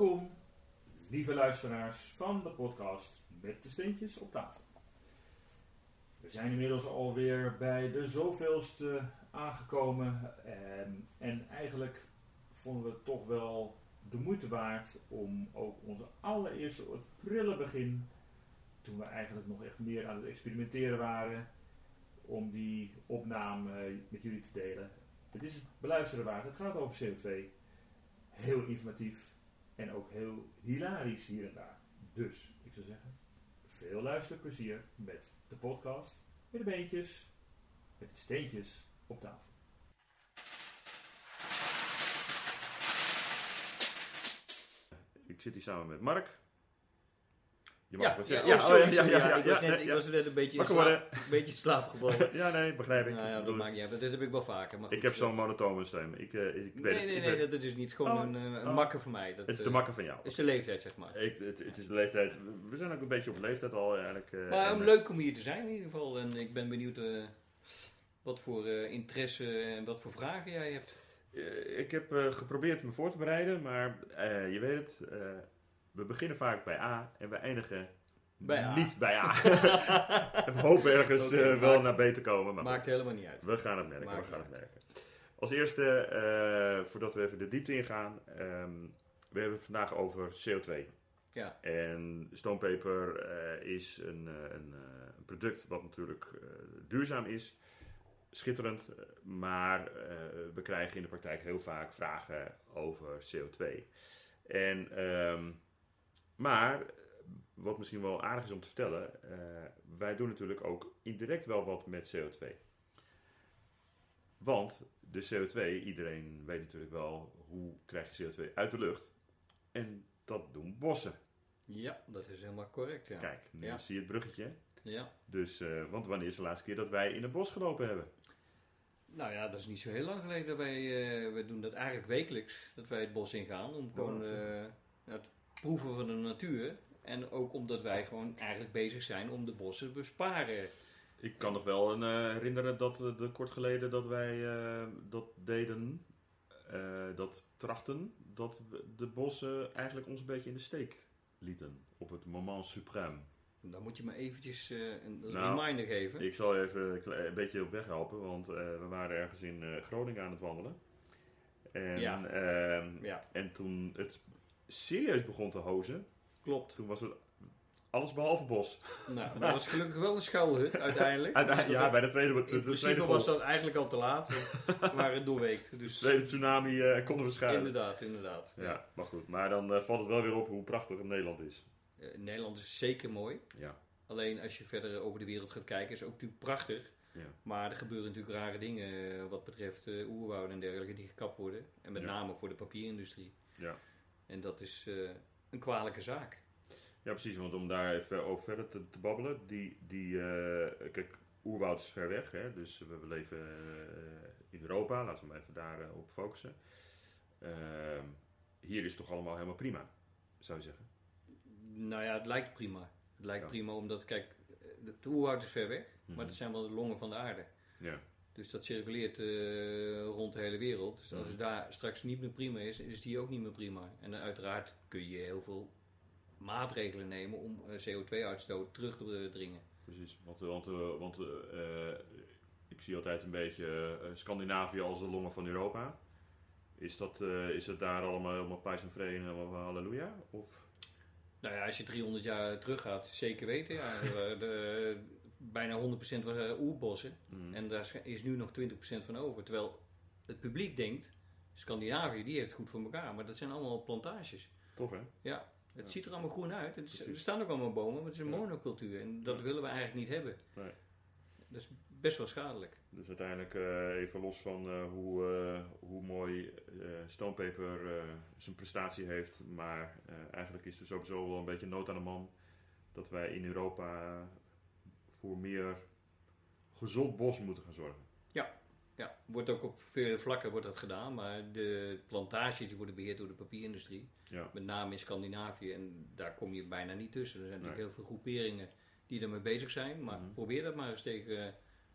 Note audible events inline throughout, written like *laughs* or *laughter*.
Welkom, lieve luisteraars van de podcast met de steentjes op tafel. We zijn inmiddels alweer bij de zoveelste aangekomen en, en eigenlijk vonden we het toch wel de moeite waard om ook onze allereerste prille begin, toen we eigenlijk nog echt meer aan het experimenteren waren, om die opname met jullie te delen. Het is het beluisteren waard. Het gaat over CO2. Heel informatief en ook heel hilarisch hier en daar. Dus, ik zou zeggen, veel luisterplezier met de podcast, met de beentjes, met de steentjes op tafel. Ik zit hier samen met Mark. Je Ja, ja, zeggen. oh, sorry, oh, sorry, ja, ik, was ja, net, ik ja. was net een beetje in slaap, een beetje in slaap gevallen. *laughs* Ja, nee, begrijp ik. nou ja, dat maakt niet uit. Dat heb ik wel vaker. Maar ik heb eh, zo'n monotone stem. Ik, eh, ik weet Nee, het. nee, ik nee, weet- dat is niet. Gewoon Oh, een, eh, een oh. makker voor mij. Dat, het is de eh, makker van jou. is de leeftijd, zeg maar. Ik, het, het is de leeftijd. We zijn ook een beetje op leeftijd al eigenlijk. eh, maar en, eh, leuk om hier te zijn in ieder geval. En ik ben benieuwd eh, wat voor eh, interesse en wat voor vragen jij hebt. eh, ik heb eh, geprobeerd me voor te bereiden, maar eh, je weet het. We beginnen vaak bij A en we eindigen Bij A. niet bij A. *laughs* we hopen ergens eh, wel maakt- naar B te komen. Maar Maakt helemaal niet uit. We gaan het merken, Maakt we gaan het merken. Als eerste, eh, voordat we even de diepte ingaan, ehm we hebben het vandaag over CO2. Ja. En stoompeper eh, is een, een, een product wat natuurlijk duurzaam is, schitterend, maar we krijgen in de praktijk heel vaak vragen over CO2. En, ehm, maar, wat misschien wel aardig is om te vertellen, eh, wij doen natuurlijk ook indirect wel wat met CO2. Want de CO2, iedereen weet natuurlijk wel hoe krijg je CO2 uit de lucht. En dat doen bossen. Ja, dat is helemaal correct. Ja. Kijk, nu Ja. zie je het bruggetje. ja. Dus, eh, want wanneer is de laatste keer dat wij in het bos gelopen hebben? Nou ja, dat is niet zo heel lang geleden. Wij, eh, wij doen dat eigenlijk wekelijks. Dat wij het bos ingaan om gewoon proeven van de natuur. En ook omdat wij gewoon eigenlijk bezig zijn om de bossen te besparen. Ik kan nog wel een, eh, herinneren dat eh, de kort geleden dat wij eh, dat deden, dat trachten, dat we de bossen eigenlijk ons een beetje in de steek lieten. Op het moment suprême. Dan moet je me eventjes een Nou, reminder geven. Ik zal even een beetje op weg helpen, want we waren ergens in Groningen aan het wandelen. En, Ja. ehm, Ja, en toen het serieus begon te hozen, klopt. toen was het alles behalve bos. Nou, dat was gelukkig wel een schuilhut uiteindelijk. Uiteindelijk, ja, bij de tweede, de, In de principe tweede, was dat eigenlijk al te laat. want We waren doorweekt. de Dus tweede tsunami eh, konden we schuilen. inderdaad, inderdaad. Ja, maar goed. Maar dan eh, valt het wel weer op hoe prachtig het Nederland is. Eh, Nederland is zeker mooi. Ja. Alleen als je verder over de wereld gaat kijken, is het ook natuurlijk prachtig. Ja. Maar er gebeuren natuurlijk rare dingen eh, wat betreft eh oerwouden en dergelijke die gekapt worden. En met Ja. name voor de papierindustrie. Ja. En dat is eh, een kwalijke zaak. Ja, precies. Want om daar even over verder te, te babbelen. Die, die, eh, kijk, oerwoud is ver weg. Hè? Dus we, leven eh, in Europa. Laten we maar even daarop op focussen. Ehm, hier is het toch allemaal helemaal prima, zou je zeggen. Nou ja, het lijkt prima. Het lijkt Ja. prima omdat, kijk, het oerwoud is ver weg. Mhm. Maar dat zijn wel de longen van de aarde. Ja. Dus dat circuleert eh, rond de hele wereld. Dus als Mhm. het daar straks niet meer prima is, is die ook niet meer prima. En dan uiteraard kun je heel veel maatregelen nemen om eh, CO2-uitstoot terug te dringen. Precies. Want, want, eh, want ik zie altijd een beetje Scandinavië als de longen van Europa. Is, dat, is het daar allemaal helemaal pijs en vrede en helemaal halleluja? Of... Nou ja, als je 300 jaar teruggaat, zeker weten. Ja, *laughs* de- bijna 100% was eh, oerbossen. Mhm. En daar is nu nog 20% van over. Terwijl het publiek denkt, Scandinavië, die heeft het goed voor elkaar. Maar dat zijn allemaal plantages. Tof, hè? Ja, het Ja. ziet er allemaal groen uit. Is- er staan ook allemaal bomen, maar het is een Ja. monocultuur. En dat Ja. willen we eigenlijk niet hebben. Nee. Dat is best wel schadelijk. Dus uiteindelijk, eh, even los van eh, hoe, hoe mooi Stonepaper zijn prestatie heeft. Maar eigenlijk is er sowieso wel een beetje nood aan de man. Dat wij in Europa voor meer gezond bos moeten gaan zorgen. Ja, wordt ook op vele vlakken wordt dat gedaan, maar de plantages die worden beheerd door de papierindustrie, Ja, met name in Scandinavië, en daar kom je bijna niet tussen. Er zijn natuurlijk Nee. heel veel groeperingen die ermee bezig zijn, maar Mhm. probeer dat maar eens tegen eh,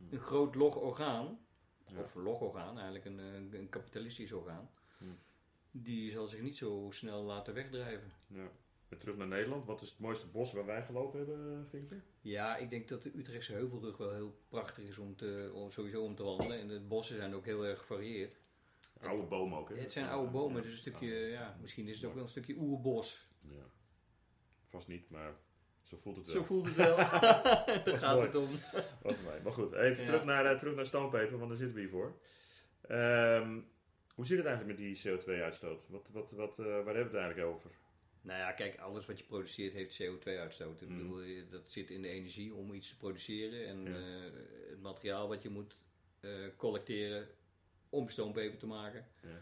een groot log orgaan, Ja. of log orgaan, eigenlijk een, een kapitalistisch orgaan. Mhm. die zal zich niet zo snel laten wegdrijven. Ja. Terug naar Nederland. Wat is het mooiste bos waar wij gelopen hebben, vind je? Ja, ik denk dat de Utrechtse Heuvelrug wel heel prachtig is om te, om, sowieso om te wandelen. En de bossen zijn ook heel erg gevarieerd. Oude bomen ook, hè? Het zijn oude bomen, dus een stukje, ja, misschien is het ook wel een stukje oerbos. Ja. Vast niet, maar zo voelt het wel. Zo voelt het wel. *laughs* *laughs* Daar gaat mooi. het om. Wat mij. Maar goed, even Ja. terug, naar, eh, terug naar stoompeper, want daar zitten we hier voor. Ehm, hoe zit het eigenlijk met die CO2-uitstoot? Wat, wat, wat, eh, waar hebben we het eigenlijk over? Nou ja, kijk, alles wat je produceert heeft CO2-uitstoot. Ik Mm. bedoel, dat zit in de energie om iets te produceren. En Ja. eh, het materiaal wat je moet eh, collecteren om stoompeper te maken. Ja.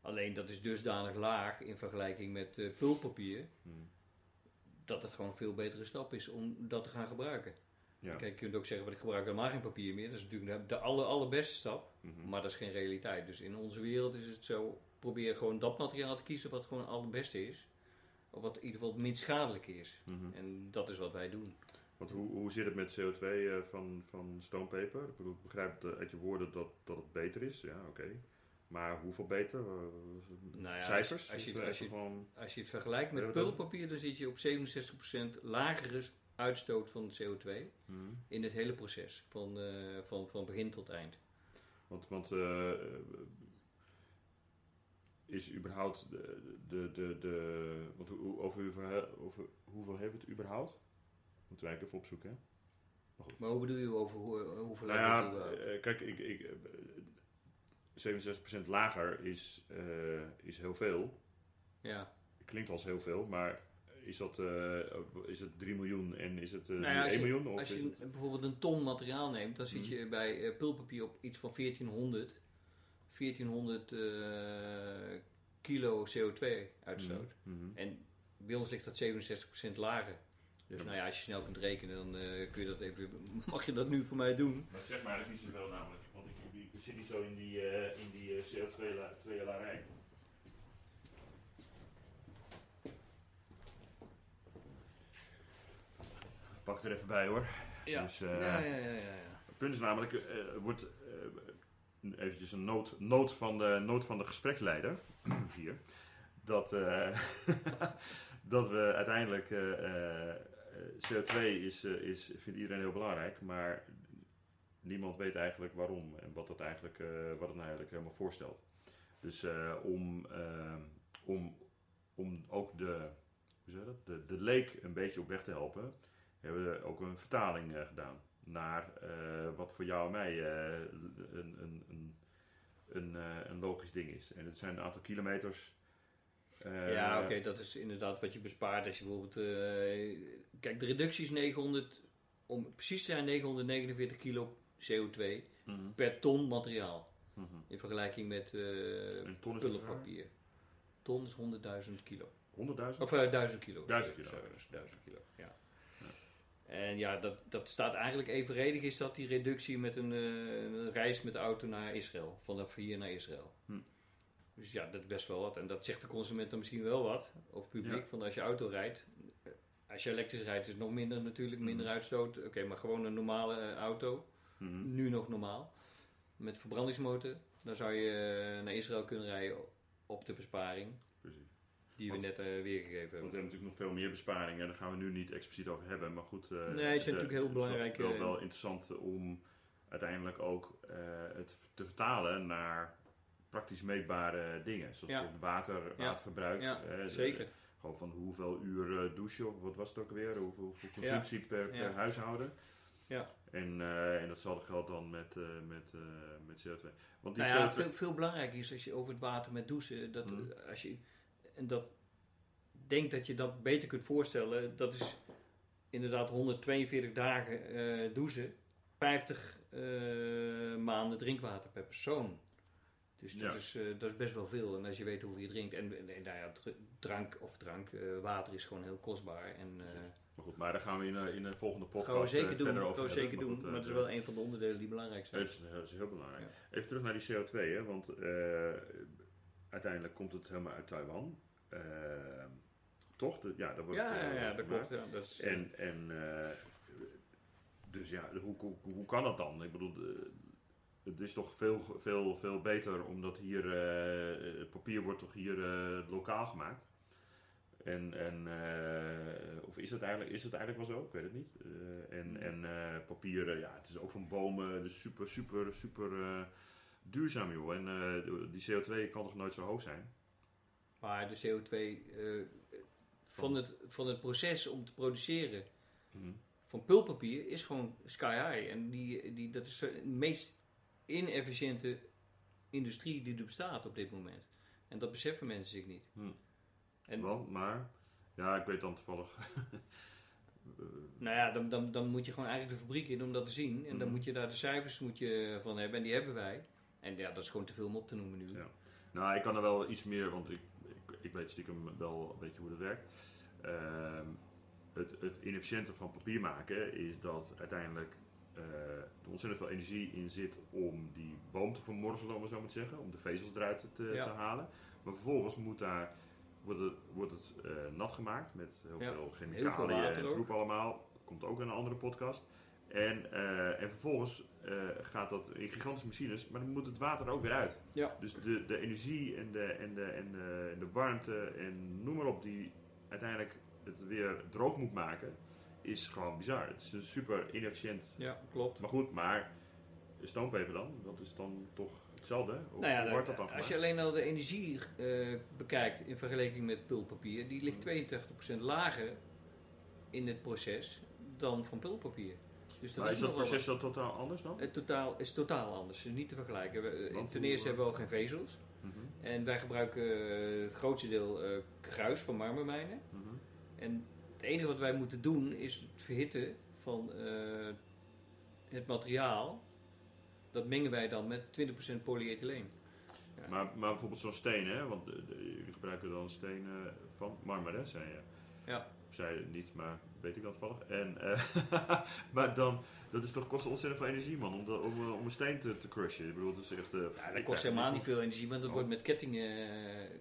Alleen dat is dusdanig laag in vergelijking met eh, pulpapier. Hmm. Dat het gewoon een veel betere stap is om dat te gaan gebruiken. Ja. Kijk, je kunt ook zeggen, van, ik gebruik helemaal geen papier meer. Dat is natuurlijk de, de aller, allerbeste stap. Mhm. Maar dat is geen realiteit. Dus in onze wereld is het zo, probeer gewoon dat materiaal te kiezen wat gewoon het allerbeste is. Of wat in ieder geval het minst schadelijk is. Mhm. En dat is wat wij doen. Want hoe, hoe zit het met CO2 eh, van, van stoompeper? Ik, begrijp het, uit je woorden dat, dat het beter is. Ja, oké. Maar hoeveel beter? Nou ja, Cijfers? als je het- het als je- echt gewoon... Als je het vergelijkt met pulpapier, dan zit je op 67% lagere uitstoot van CO2 Mhm. in het hele proces. Van, eh, van, van begin tot eind. Want, want eh, is überhaupt de, de, de, de want hoe- over, hoeveel, over hoeveel hebben we het überhaupt? Moeten wij even opzoeken, hè? Maar hoe bedoel je over hoe, hoeveel Nou hebben ja, het eh, kijk, ik, ik, eh, 67% lager is, eh, is heel veel. Ja. Klinkt als heel veel, maar is dat, eh, is het 3 miljoen en is het eh, Nou ja, als 1 je- miljoen? Of Als is je het, bijvoorbeeld een ton materiaal neemt, dan zit Mhm. je bij eh, pulpapier op iets van 1400, 1400 eh, kilo CO2-uitstoot. Mhm, mhm. En bij ons ligt dat 67% lager. Dus Ja. nou ja, als je snel kunt rekenen, dan eh, kun je dat even, mag je dat nu voor mij doen. Maar zeg maar eigenlijk niet zoveel namelijk, want ik, zit niet zo in die, eh, in die CO2-larij. Pak het er even bij hoor. Ja. Dus, eh, ja, ja, ja, ja, ja. Het punt is namelijk, eh, er wordt eh, eventjes een noot, van de, noot van de gespreksleider, *clears throat* hier, dat, eh, *laughs* dat we uiteindelijk, eh, eh, CO2 is, is, vindt iedereen heel belangrijk, maar niemand weet eigenlijk waarom en wat het eigenlijk, wat het nou eigenlijk helemaal voorstelt. Dus om, om, om ook de, hoe zeg dat, de, de leek een beetje op weg te helpen, hebben we ook een vertaling gedaan naar eh, wat voor jou en mij eh, een, een, een, een, eh, een logisch ding is. En het zijn een aantal kilometers. eh, ja, oké, dat is inderdaad wat je bespaart als je bijvoorbeeld... eh, kijk, de reductie is 900, om precies te zijn 949 kilo CO2 mhm, per ton materiaal. mhm. In vergelijking met En ton pullenpapier. Ton is 100.000 kilo. 100.000? Of eh 1000 kilo. 1000 sorry, kilo. sorry, dat is 1000 kilo, ja. En ja, dat, dat staat eigenlijk evenredig is dat die reductie met een, eh, een reis met de auto naar Israël. Vanaf hier naar Israël. Hm. Dus ja, dat is best wel wat. En dat zegt de consument dan misschien wel wat. Of publiek, Ja. van als je auto rijdt. eh, Als je elektrisch rijdt is het nog minder natuurlijk, minder Hm. uitstoot. Oké, maar gewoon een normale eh, auto. Mhm. Nu nog normaal. Met verbrandingsmotor. Dan zou je naar Israël kunnen rijden op de besparing. Die we Want- net eh, weergegeven Want hebben. we hebben natuurlijk nog veel meer besparingen. Daar gaan we nu niet expliciet over hebben. Maar goed. eh, Nee, het de- zijn natuurlijk heel het is wel- Wel, interessant om uiteindelijk ook eh, het te vertalen naar praktisch meetbare dingen. Zoals Ja. water, waterverbruik. Ja, eh, de- zeker. Gewoon van hoeveel uur eh, douchen, of wat was het ook weer? Hoeveel, hoeveel consumptie per, per huishouden. Ja. En, eh, en datzelfde geldt dan met, eh, met, eh, met CO2. Want die Nou ja, CO2... veel, veel belangrijker is als je over het water met douchen, dat eh, als je en dat denkt dat je dat beter kunt voorstellen, dat is inderdaad 142 dagen eh, douchen, 50 eh, maanden drinkwater per persoon. Dus dat, Ja. is, eh, dat is best wel veel. En als je weet hoeveel je drinkt. En, en, en nou ja, dr- drank of drank, water is gewoon heel kostbaar. En uh, Maar goed, maar daar gaan we in, een- in een volgende podcast gaan we zeker doen. Gaan we hebben. zeker Maar doen. goed, maar dat is de- wel een van de onderdelen die belangrijk zijn. Het is, dat is heel belangrijk. Ja. Even terug naar die CO2, hè, want uiteindelijk komt het helemaal uit Taiwan. Eh, toch? De- ja, daar wordt Ja, ja, eh, ja, dat klopt. Ja, dat is, En, en eh, dus ja, hoe, hoe, hoe kan dat dan? Ik bedoel, het is toch veel, veel, veel beter omdat hier, eh, het papier wordt toch hier eh, lokaal gemaakt. En, en eh, of is het, eigenlijk, is het eigenlijk wel zo? Ik weet het niet. Eh, en en eh, papier, eh, ja, het is ook van bomen, dus super, super, super eh, duurzaam joh. En eh, die CO2 kan toch nooit zo hoog zijn? Maar de CO2 eh, van, het, van het proces om te produceren Mhm. van pulpapier is gewoon sky high. En die, die, dat is de meest inefficiënte industrie die er bestaat op dit moment. En dat beseffen mensen zich niet. Hm. En Want, maar, ja, ik weet dan toevallig. *laughs* Nou ja, dan, dan, dan moet je gewoon eigenlijk de fabriek in om dat te zien. En dan Mhm. moet je daar de cijfers moet je van hebben. En die hebben wij. En ja, dat is gewoon te veel om op te noemen nu. Ja. Nou, ik kan er wel iets meer, want ik, ik, weet stiekem wel een beetje hoe dat werkt. Ehm, het, het inefficiënte van papier maken is dat uiteindelijk eh, er ontzettend veel energie in zit om die boom te vermorzelen, om het zo maar te zeggen, om de vezels eruit te, Ja. te halen. Maar vervolgens moet daar, wordt het, wordt het eh, nat gemaakt met heel Ja. veel Heel veel chemicaliën en troep allemaal. Komt ook in een andere podcast. En, eh, en vervolgens eh, gaat dat in gigantische machines, maar dan moet het water er ook weer uit. Ja. Dus de, de energie en de, en, de, en, de, en de warmte en noem maar op, die uiteindelijk het weer droog moet maken, is gewoon bizar. Het is een super inefficiënt. Ja, klopt. Maar goed, maar stoompeper dan, dat is dan toch hetzelfde? Nou ja, hoe wordt dat dan als je alleen al de energie eh, bekijkt in vergelijking met pulpapier, die ligt 82% lager in het proces dan van pulpapier. Dus dat Maar is, is dat proces dan totaal anders dan? Het totaal, is totaal anders, niet te vergelijken. We, ten eerste eh, hebben we al geen vezels. Mhm, En wij gebruiken eh, het grootste deel eh, gruis van marmermijnen. mhm. En het enige wat wij moeten doen is het verhitten van het materiaal. Dat mengen wij dan met 20% polyethyleen. Ja. Maar, maar bijvoorbeeld zo'n steen, hè? want jullie gebruiken dan stenen van marmer, hè, zei je? Ja. Het niet, maar weet ik dan toevallig. En, eh, *laughs* maar dan, dat is toch, kost ontzettend veel energie, man, om, de, om, eh, om een steen te, te crushen. Ik bedoel, dat is echt... eh, Ja, dat kost helemaal niet veel energie, want dat Oh. wordt met kettingen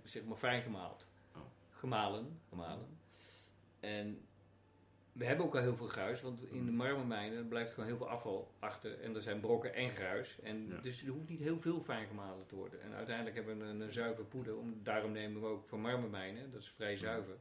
zeg maar fijn gemaald. Oh. Gemalen, gemalen. En we hebben ook al heel veel gruis, want in de marmermijnen blijft gewoon heel veel afval achter. En er zijn brokken en gruis. En Ja. Dus er hoeft niet heel veel fijn gemalen te worden. En uiteindelijk hebben we een, een zuiver poeder. Om, daarom nemen we ook van marmermijnen, dat is vrij zuiver.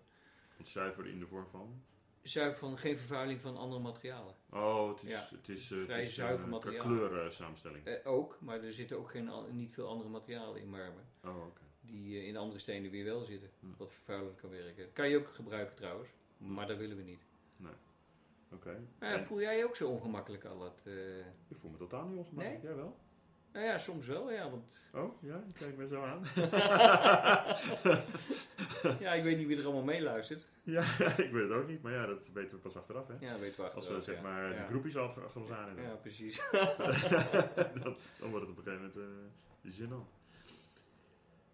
Want zuiver in de vorm van... Zuiver van geen vervuiling van andere materialen. Oh, het is, Ja, het is, het eh, vrij het is zuiver een materiaal. kleur eh, samenstelling. Eh, ook, maar er zitten ook geen, niet veel andere materialen in marmer. Oh, oké. Die eh, in andere stenen weer wel zitten. Hm. Wat vervuilend kan werken. Kan je ook gebruiken trouwens, maar dat willen we niet. Oké. Ja, En voel jij je ook zo ongemakkelijk al dat... eh, Ik voel me totaal niet ongemakkelijk. Jij wel? Nou ja, soms wel, ja. Want Oh, ja? Kijk me zo aan. *laughs* ja, ik weet niet wie er allemaal meeluistert. ja, *laughs* ik weet het ook niet, maar ja, dat weten we pas achteraf, hè? Ja, weet waar. Als we zeg maar de groepjes achter, achter ons aan hebben. Ja, precies. *laughs* dan, dan wordt het op een gegeven moment eh gênant.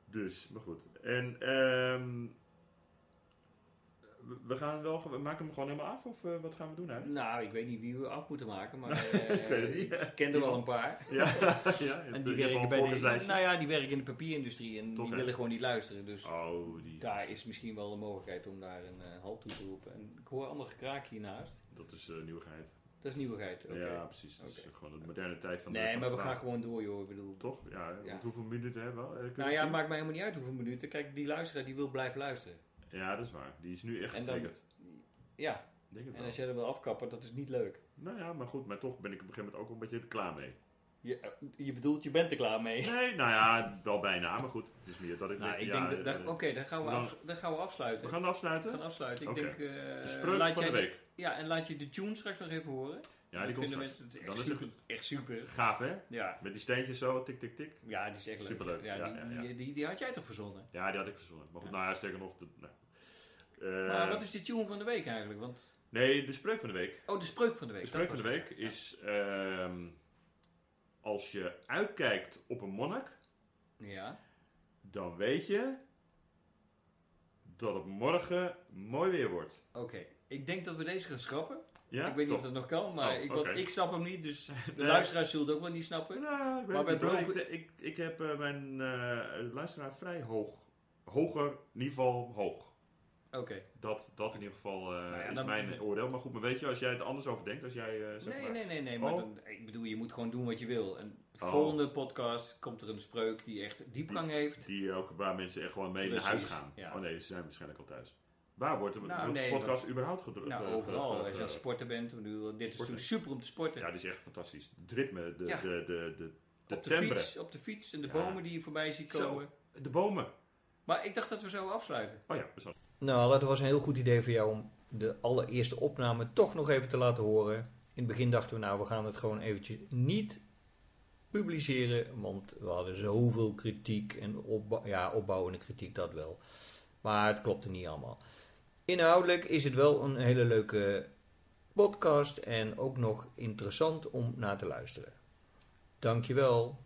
Dus, maar goed. En ehm we- we gaan wel, we maken hem gewoon helemaal af of eh, wat gaan we doen eigenlijk? nou, ik weet niet wie we af moeten maken, maar *laughs* eh, Ik weet het niet. ik ken er wel een paar. *laughs* Ja, *laughs* ja. En die werken bij de, nou ja, die werken in de papierindustrie en Toch, die hè? willen gewoon niet luisteren. Dus Oh, die. daar is misschien wel een mogelijkheid om daar een eh, halt toe te roepen. En ik hoor allemaal gekraak hiernaast. Dat is eh, nieuwigheid. Dat is nieuwigheid. oké. Ja, precies. Dat is Oké. gewoon de moderne tijd van de Nee, van maar we gaan gewoon door, joh. Ik bedoel, Toch? Ja, Ja. want hoeveel minuten hebben we? Nou ja, het maakt mij helemaal niet uit hoeveel minuten. Kijk, die luisteraar die wil blijven luisteren. Ja, dat is waar. Die is nu echt En dan- getriggerd. Ja, Denk het en wel. als jij er wil afkappen, dat is niet leuk. Nou ja, maar goed, maar toch ben ik op een gegeven moment ook een beetje er klaar mee. Je, eh, je bedoelt, je bent er klaar mee. Nee, nou ja, wel bijna, maar goed. Het is meer dat ik Nou, denk, ik ja, denk dat, eh, Oké, dan, gaan we af- dan gaan we afsluiten. we gaan afsluiten. We gaan afsluiten. Ik denk, eh, de spreuk laat van de week. Ja, en laat je de tune straks nog even horen. Ja, die vinden mensen het echt is het super, echt super. Gaaf, hè? Ja, Met die steentjes zo, tik, tik, tik. ja, die is echt leuk. Superleuk. Ja, Ja, die. Die, die, die had jij toch verzonnen? Ja, die had ik verzonnen. Maar goed, nou ja, sterker nog. De, nou. Eh, maar wat is de tune van de week eigenlijk? Want, Nee, de spreuk van de week. oh, de spreuk van de week. De spreuk van de week het. is... ehm, als je uitkijkt op een monnik, Ja. dan weet je dat het morgen mooi weer wordt. Oké, ik denk dat we deze gaan schrappen. Ja? ik weet niet of dat nog kan, maar Oh, ik, ik snap hem niet, dus *laughs* *laughs* de Nee. luisteraars zullen het ook wel niet snappen. Nou, ik Maar beloven- Ik, ik, ik heb eh, mijn eh, luisteraar vrij hoog. Hoger niveau hoog. Oké. Dat, dat in ieder geval eh, Nou ja, is mijn oordeel. Maar goed, maar weet je, als jij het anders over denkt, als jij Nee, maar... nee, nee, nee, maar Oh. dan, ik bedoel, je moet gewoon doen wat je wil. En De Oh. volgende podcast komt er een spreuk die echt diepgang heeft. Die ook, waar mensen echt gewoon mee Precies, naar huis gaan. ja. Oh nee, ze zijn waarschijnlijk al thuis. Waar wordt de, Nou, nee, podcast überhaupt gedrukt? Nou, overal. Als je aan het sporten bent. Bedoel, dit is natuurlijk super om te sporten. Ja, die is echt fantastisch. Het ritme, de, Ja. de, de, de, de, op, de timbre, fiets, op de fiets en de Ja. bomen die je voorbij ziet Zo. komen. de bomen. Maar ik dacht dat we zo afsluiten. Oh ja, wel- Nou, dat was een heel goed idee voor jou om de allereerste opname toch nog even te laten horen. In het begin dachten we, nou, we gaan het gewoon eventjes niet publiceren, want we hadden zoveel kritiek en ja, opbouwende kritiek, dat wel. Maar het klopte niet allemaal. Inhoudelijk is het wel een hele leuke podcast en ook nog interessant om naar te luisteren. Dankjewel.